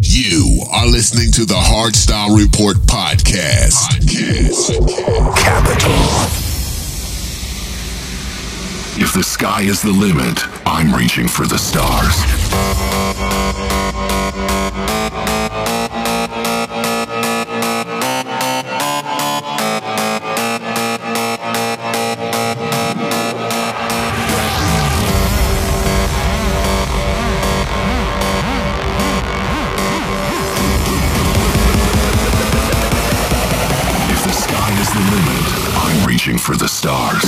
You are listening to the Hardstyle Report podcast. podcast. Capital. If the sky is the limit, I'm reaching for the stars. Reaching for the stars.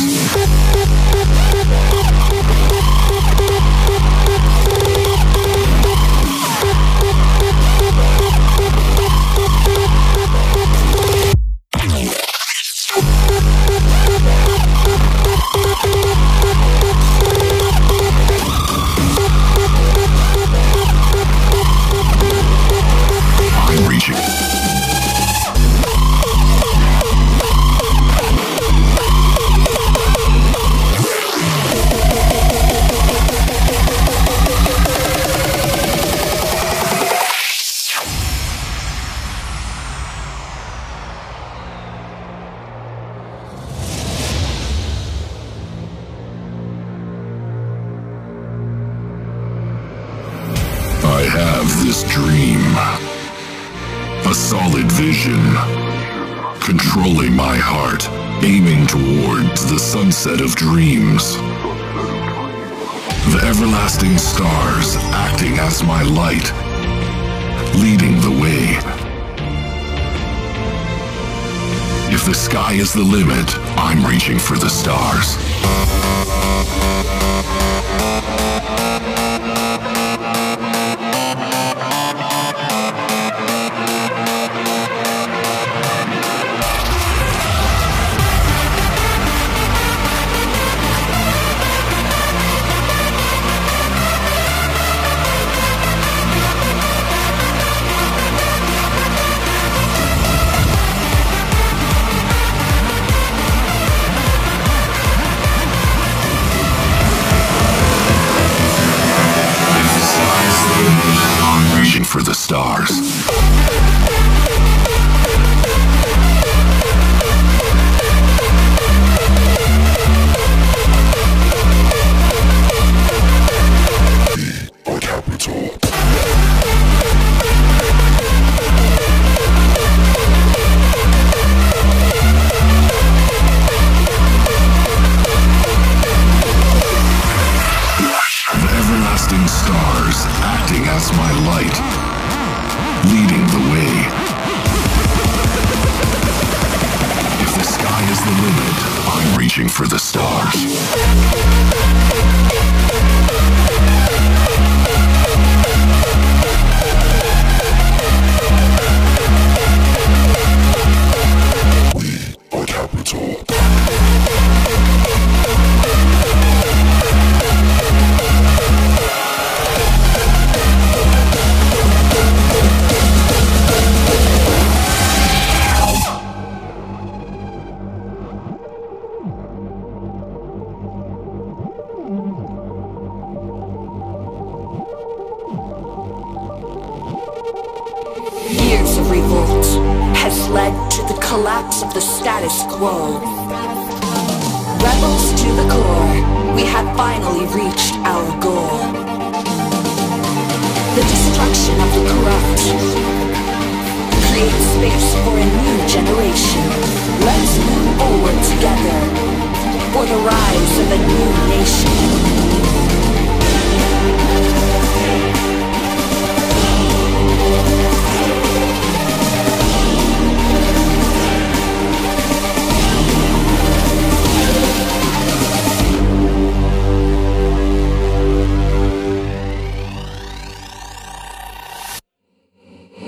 My light, leading the way. If the sky is the limit, I'm reaching for the stars. For a new generation. Let's move forward together for the rise of a new nation.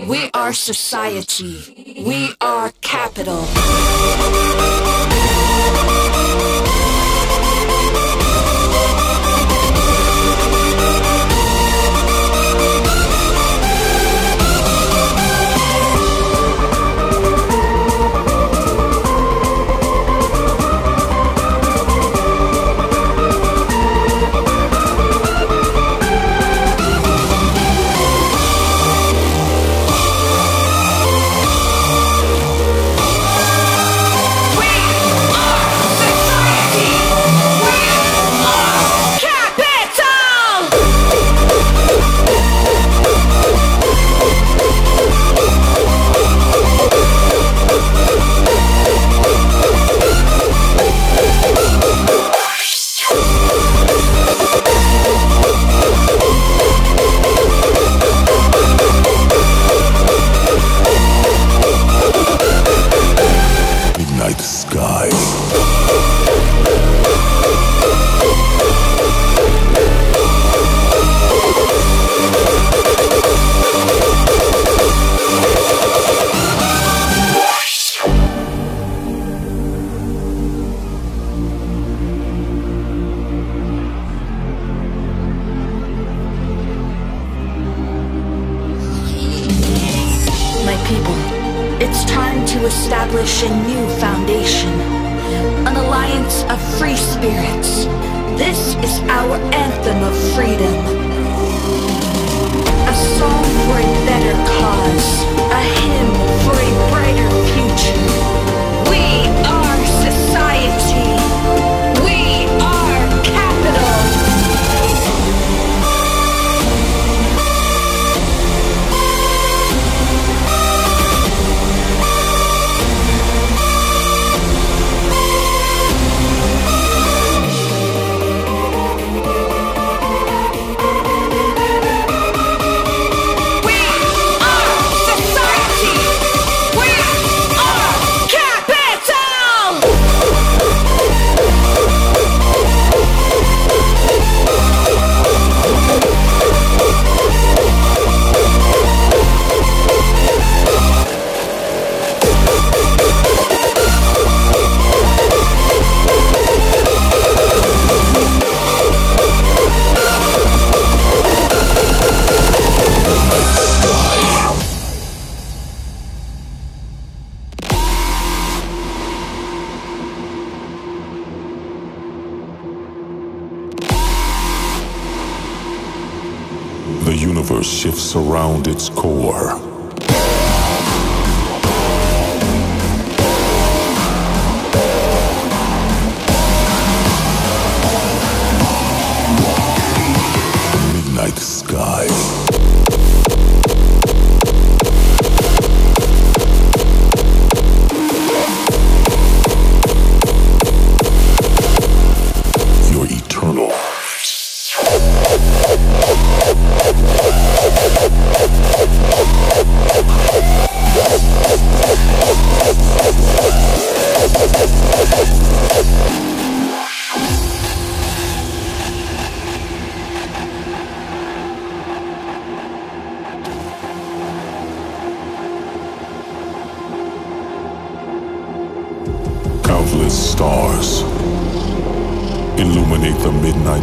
We are society. We are capital. Foundation, an alliance of free spirits. This is our anthem of freedom. A song for a better cause, its core.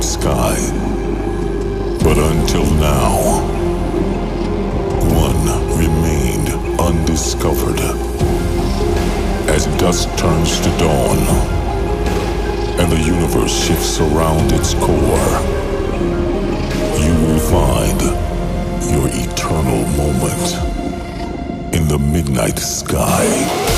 Sky. But until now, one remained undiscovered. As dusk turns to dawn and the universe shifts around its core, you will find your eternal moment in the midnight sky.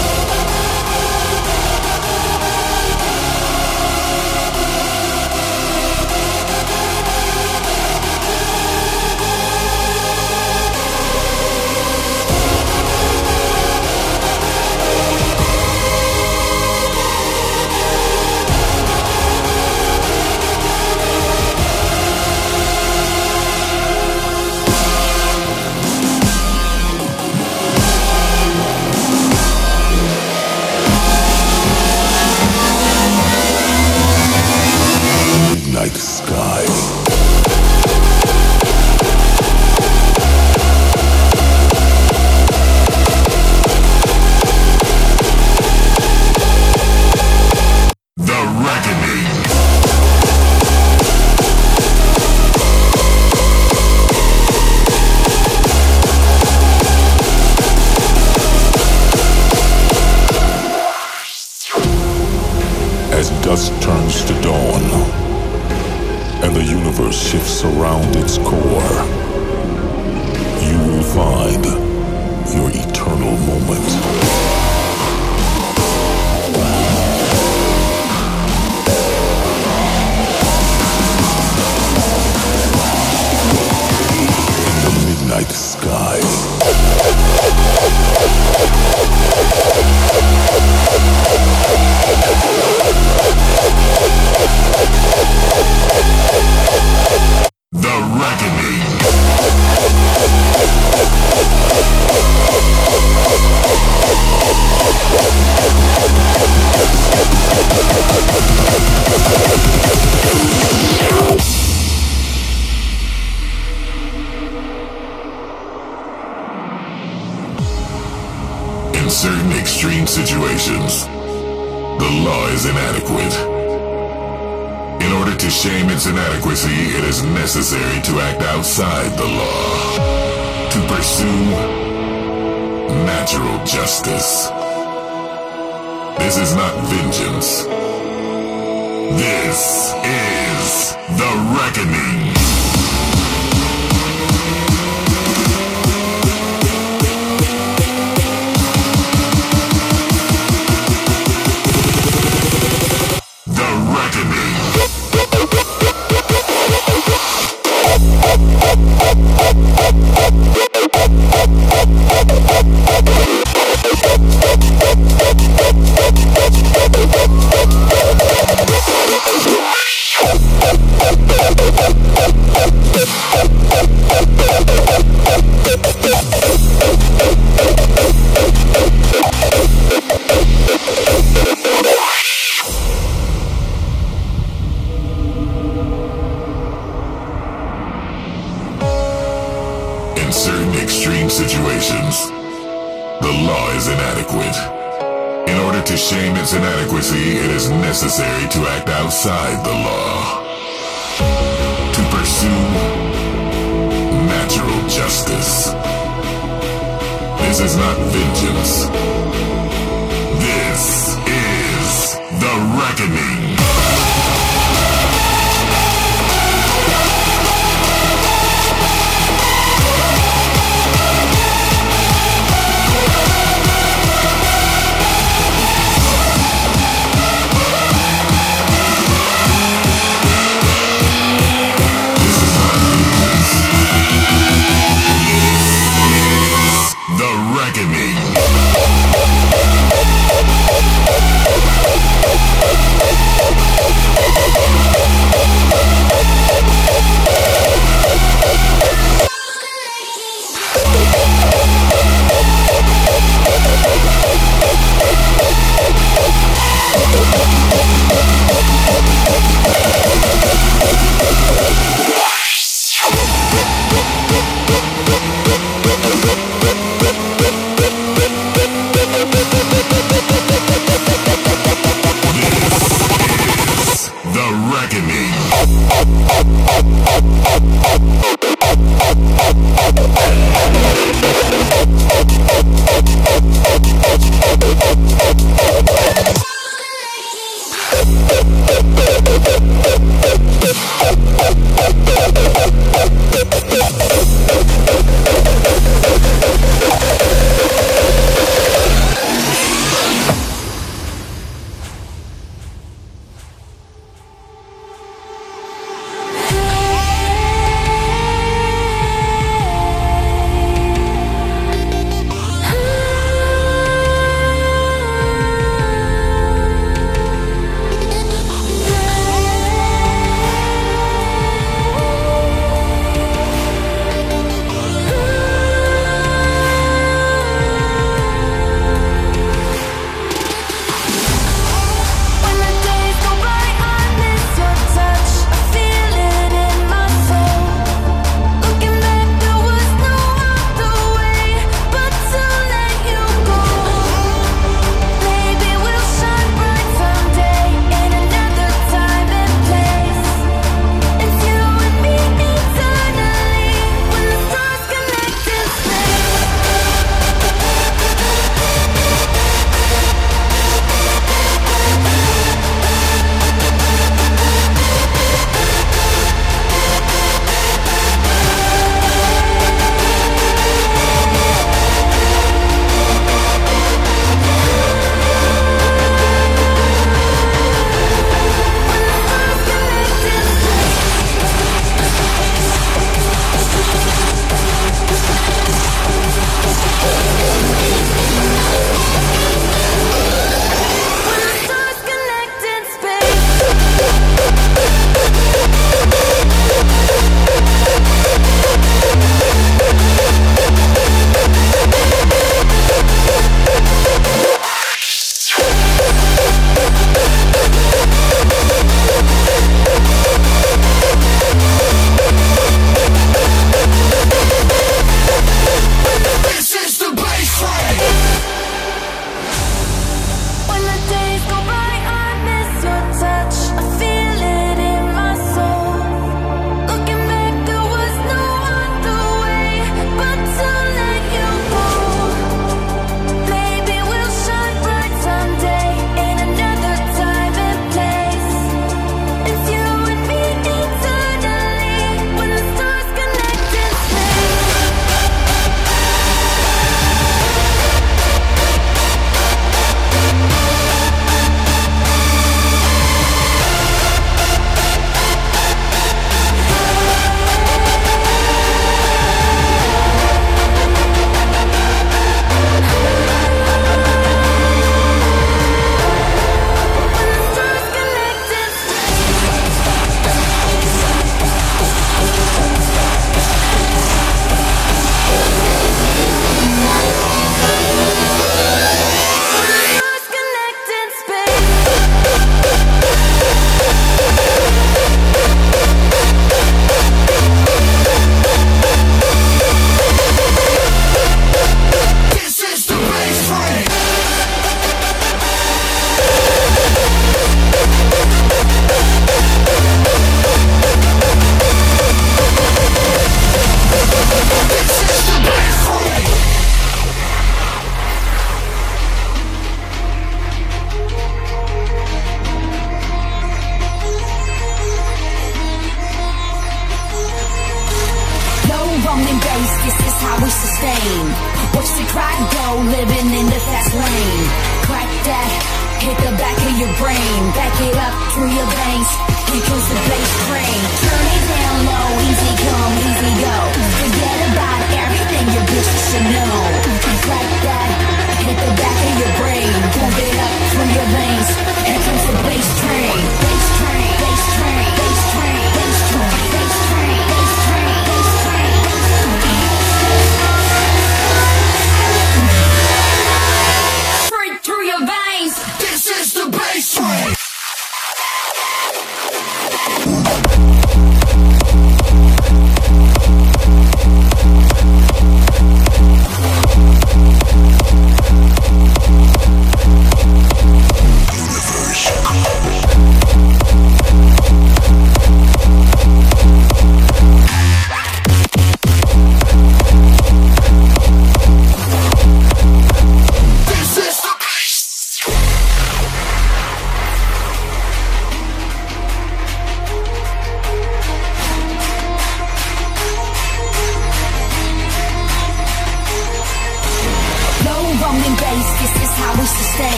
Justice. This is not vengeance.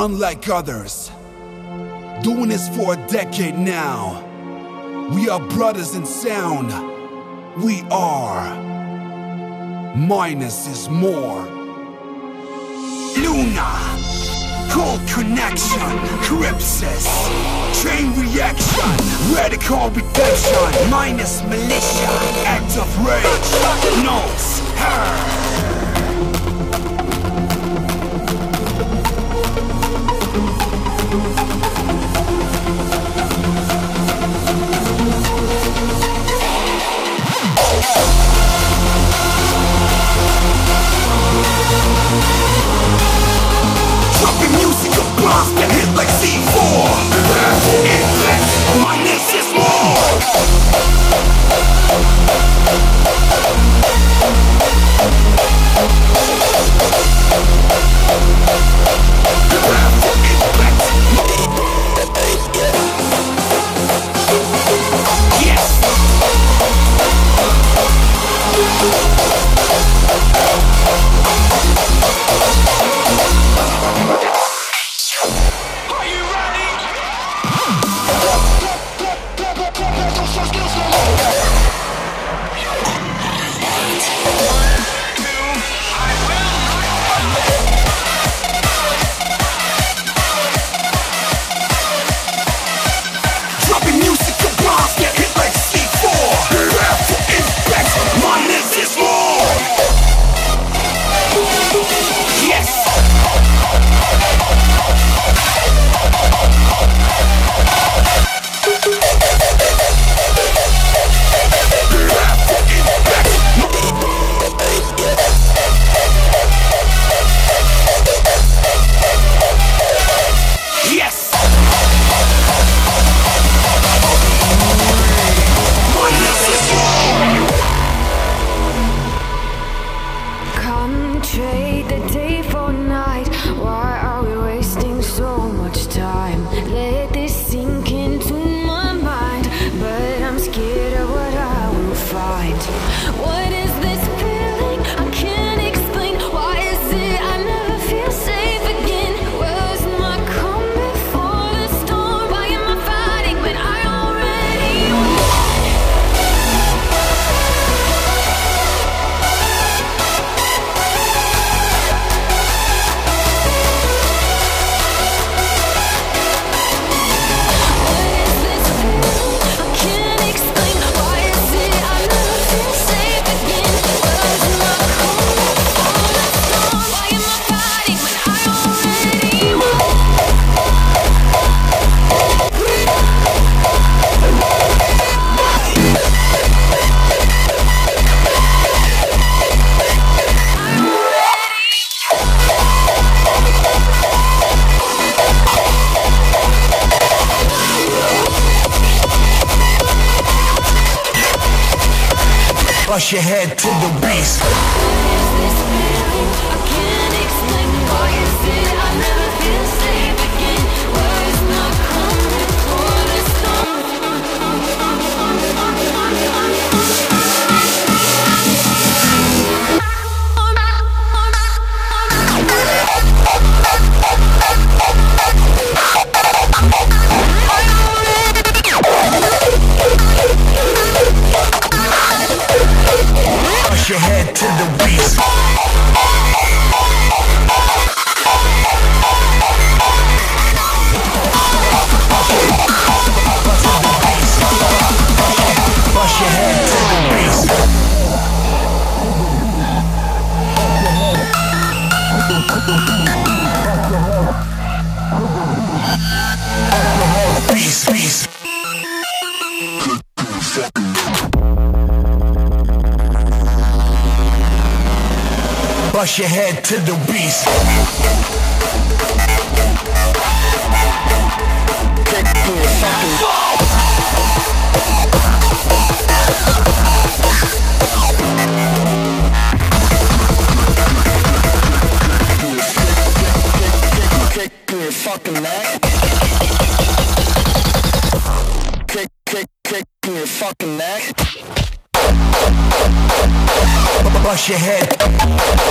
unlike others. Doing this for a decade now. We are brothers in sound. We are. Minus is more. Luna. Cold connection. Crypsis. Chain reaction. Radical redemption. Minus militia. Act of rage. Notes. Her. Dropping music of blast that hit like C4 It lets is more. Bust your head to the beast. To the beast. Bust your head to the beast. Kick to the fucking fucking neck. Kick, kick, kick to your fucking neck. Bust your head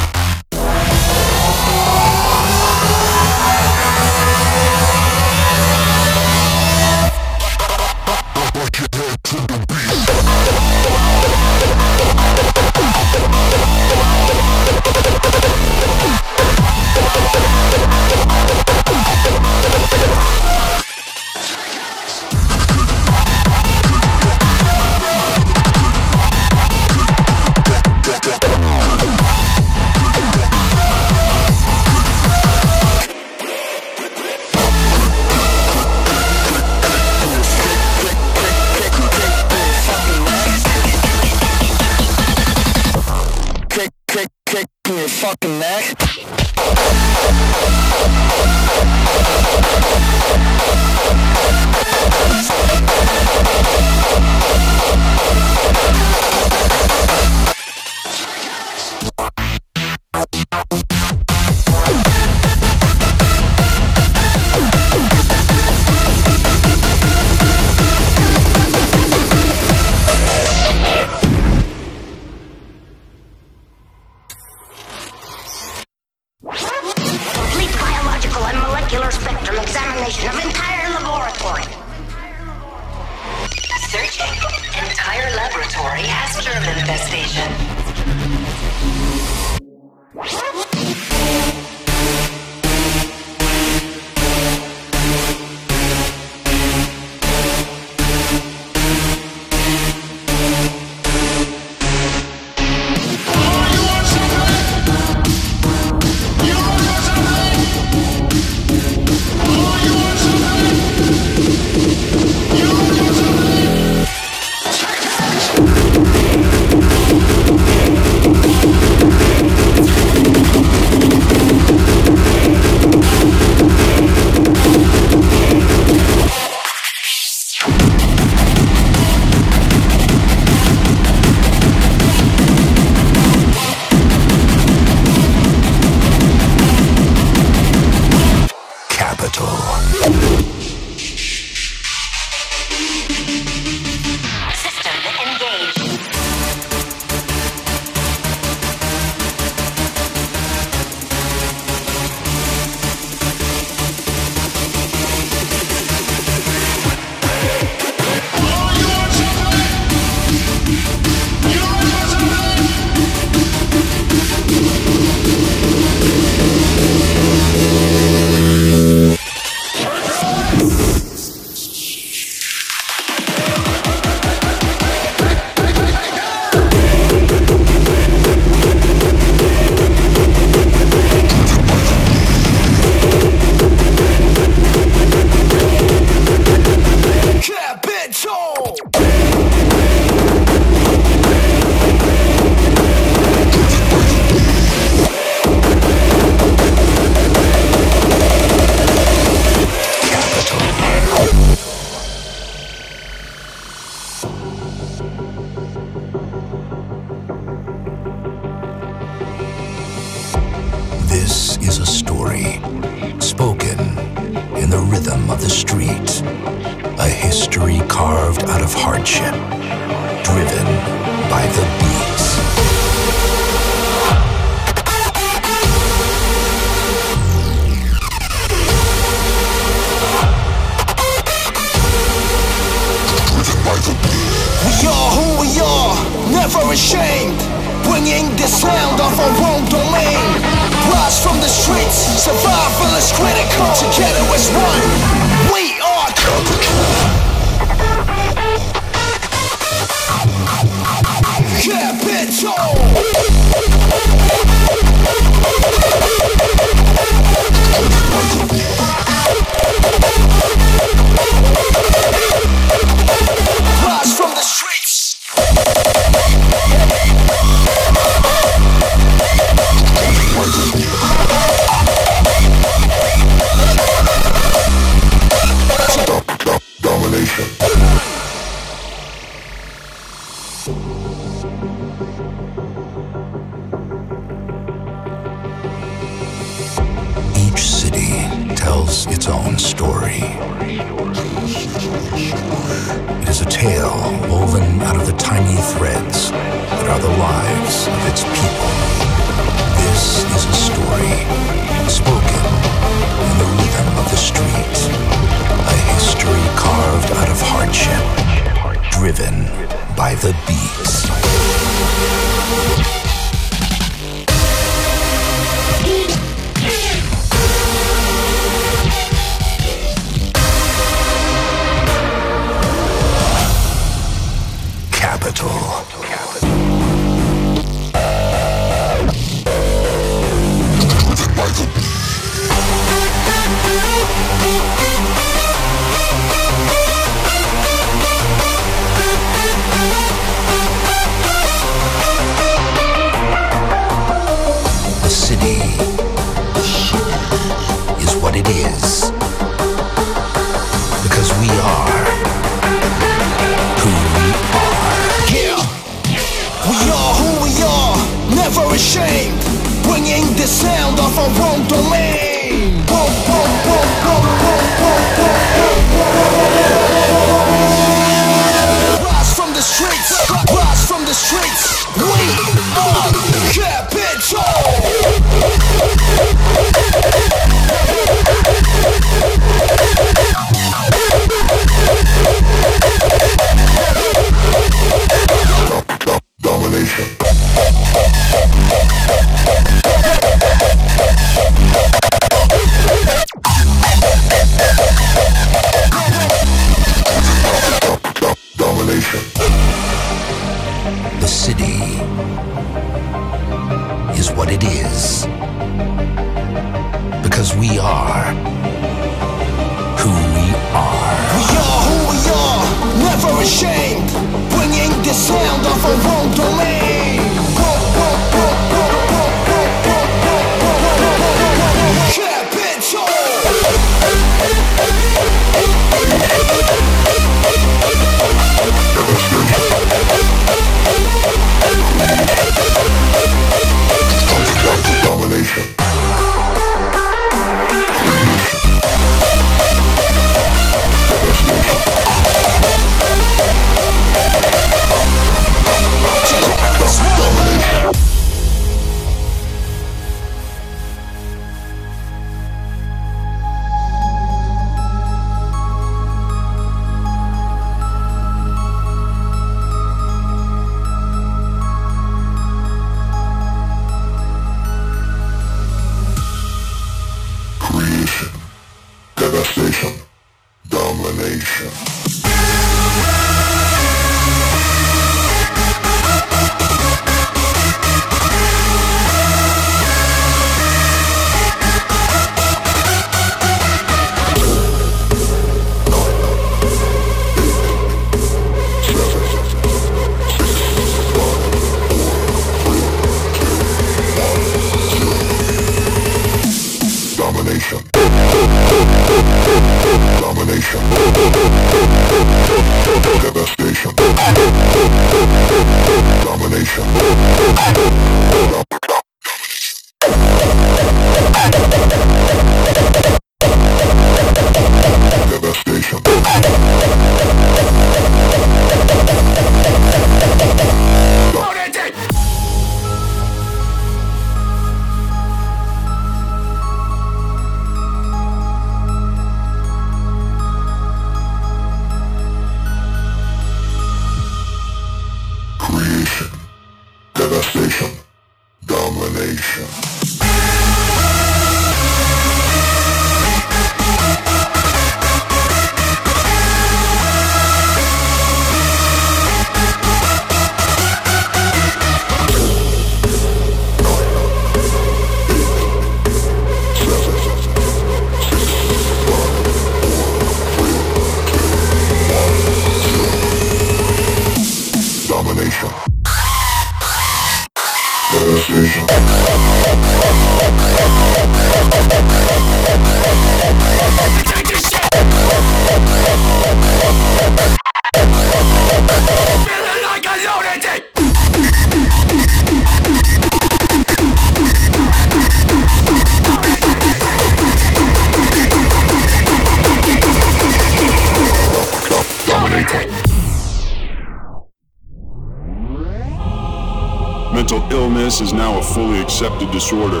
is now a fully accepted disorder,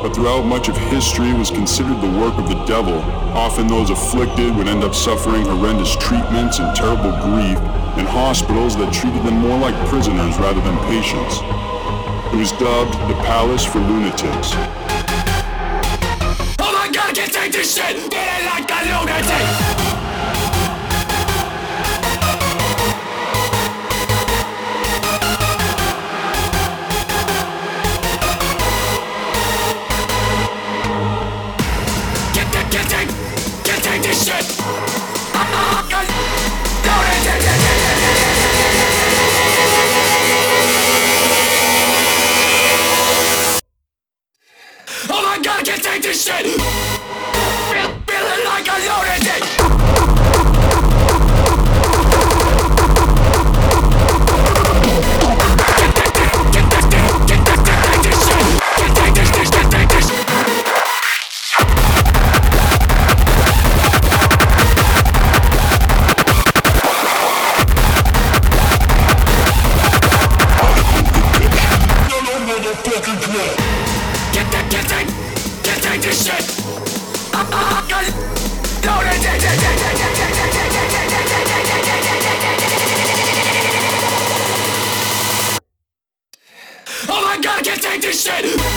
but throughout much of history was considered the work of the devil. Often those afflicted would end up suffering horrendous treatments and terrible grief in hospitals that treated them more like prisoners rather than patients. It was dubbed the Palace for Lunatics. Oh my god, I can't take this shit! Get it like a lunatic! shit.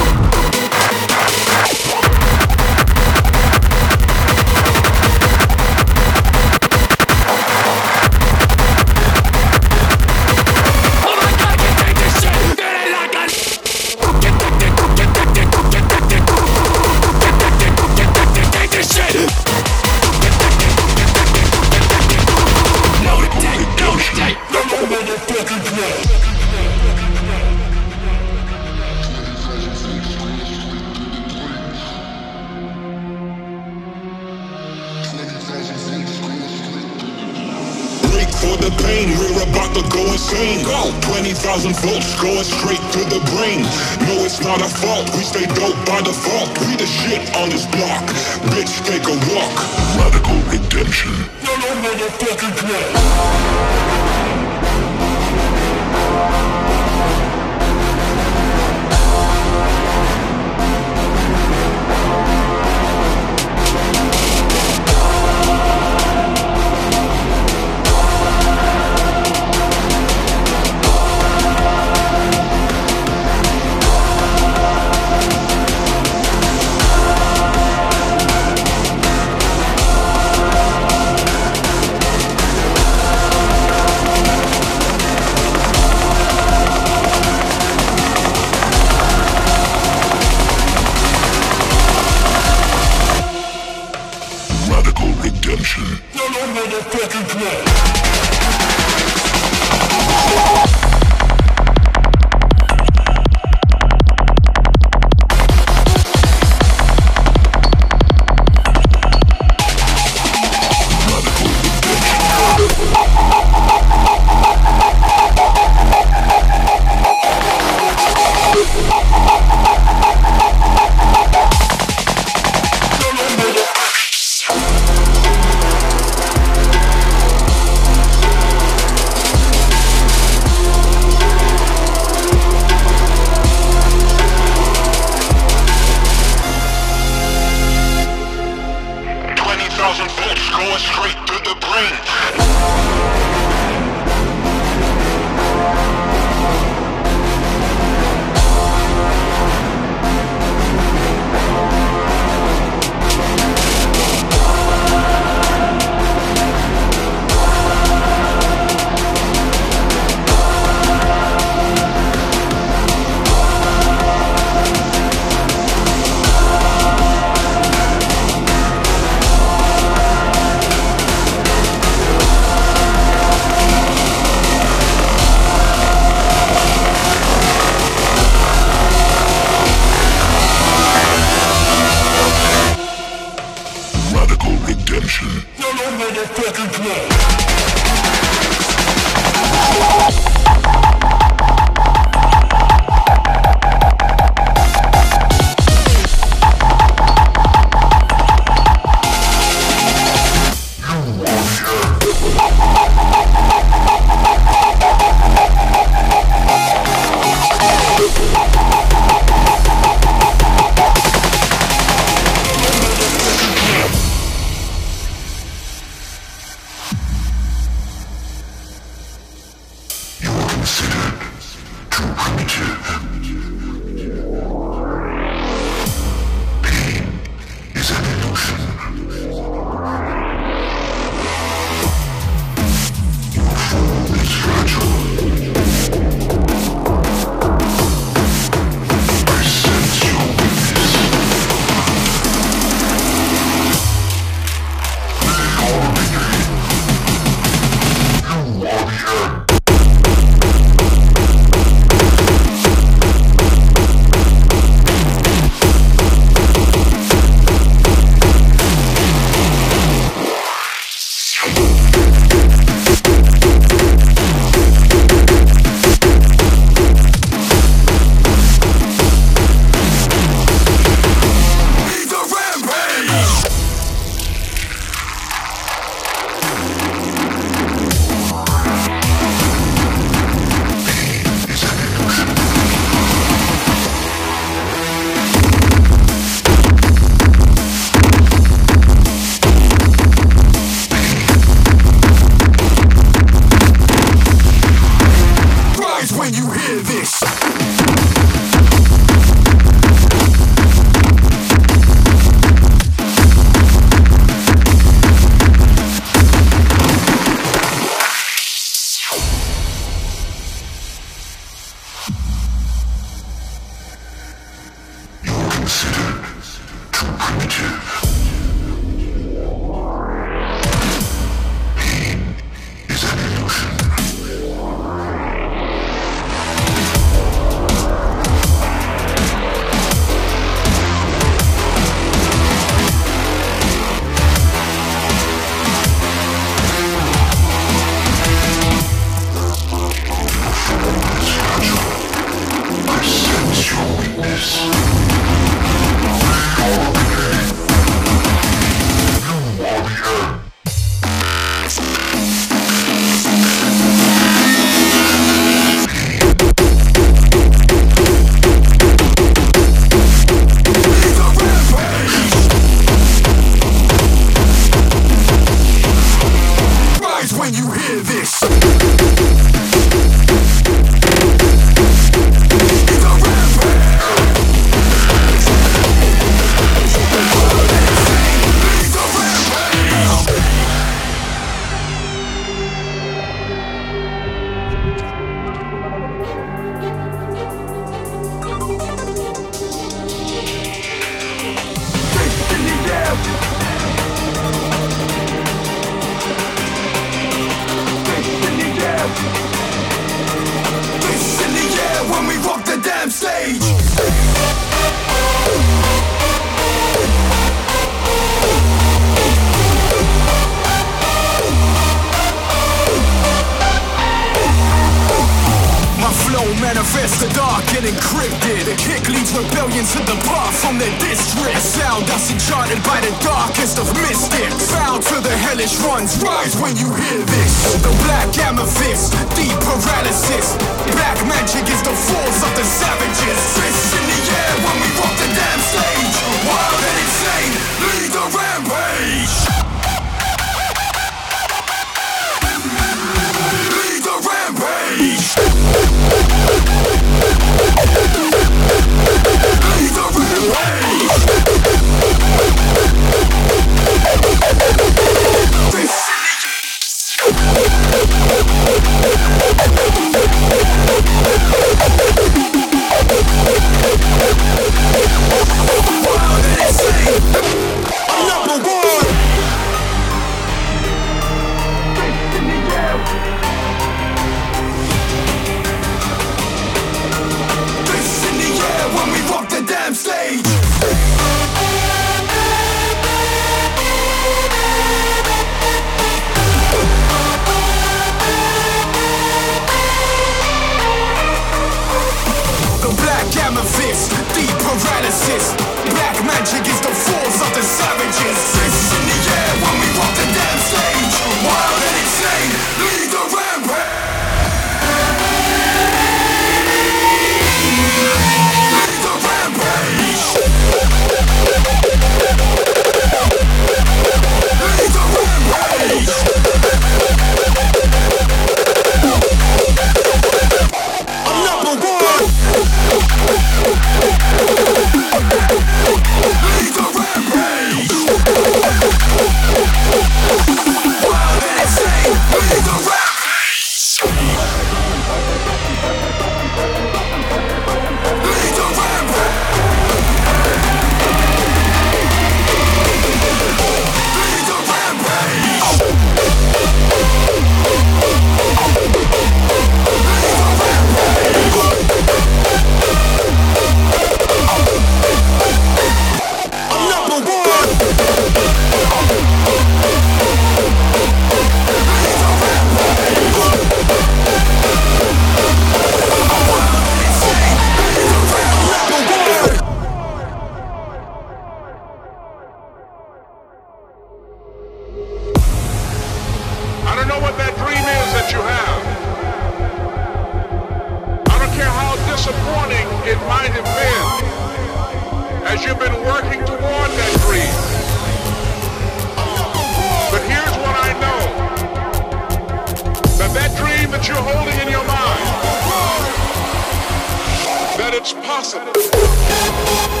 It's possible.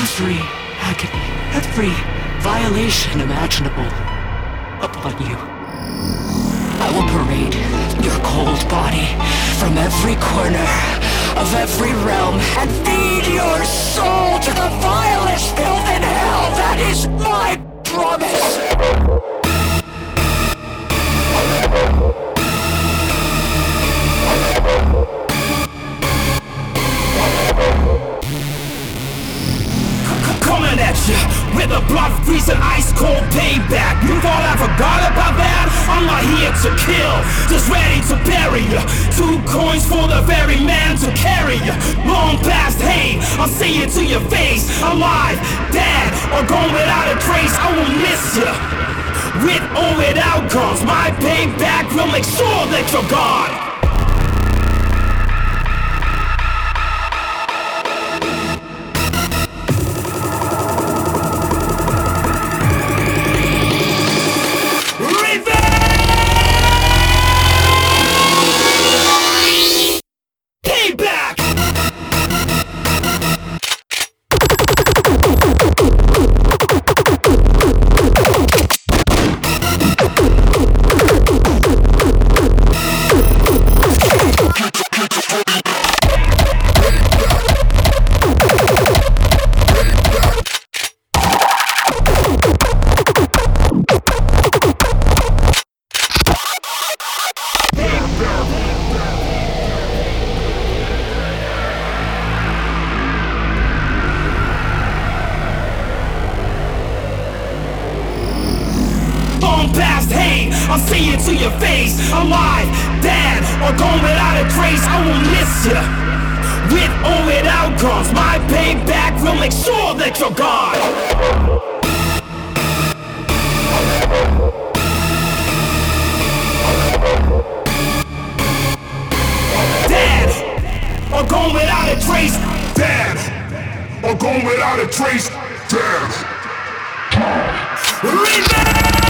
Down agony, every violation imaginable upon you. I will parade your cold body from every corner of every realm and feed your soul to the vilest filth in hell. That is my promise. Coming at you with a blood freezing ice cold payback. You thought I forgot about that? I'm not here to kill, just ready to bury you. Two coins for the very man to carry you. Long past hate, I'll say it to your face. Alive, dead, or gone without a trace. I will miss you. With or without comes my payback will make sure that you're gone. Trace. I will miss you. With or without cause, my payback will make sure that you're gone. Dead, or gone without a trace. Dead, or gone without a trace. Dead. Payback!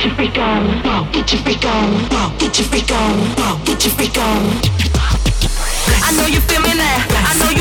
Get your freak on. Get your freak on. Get your freak get your freak on. I know you feel me now. I know you.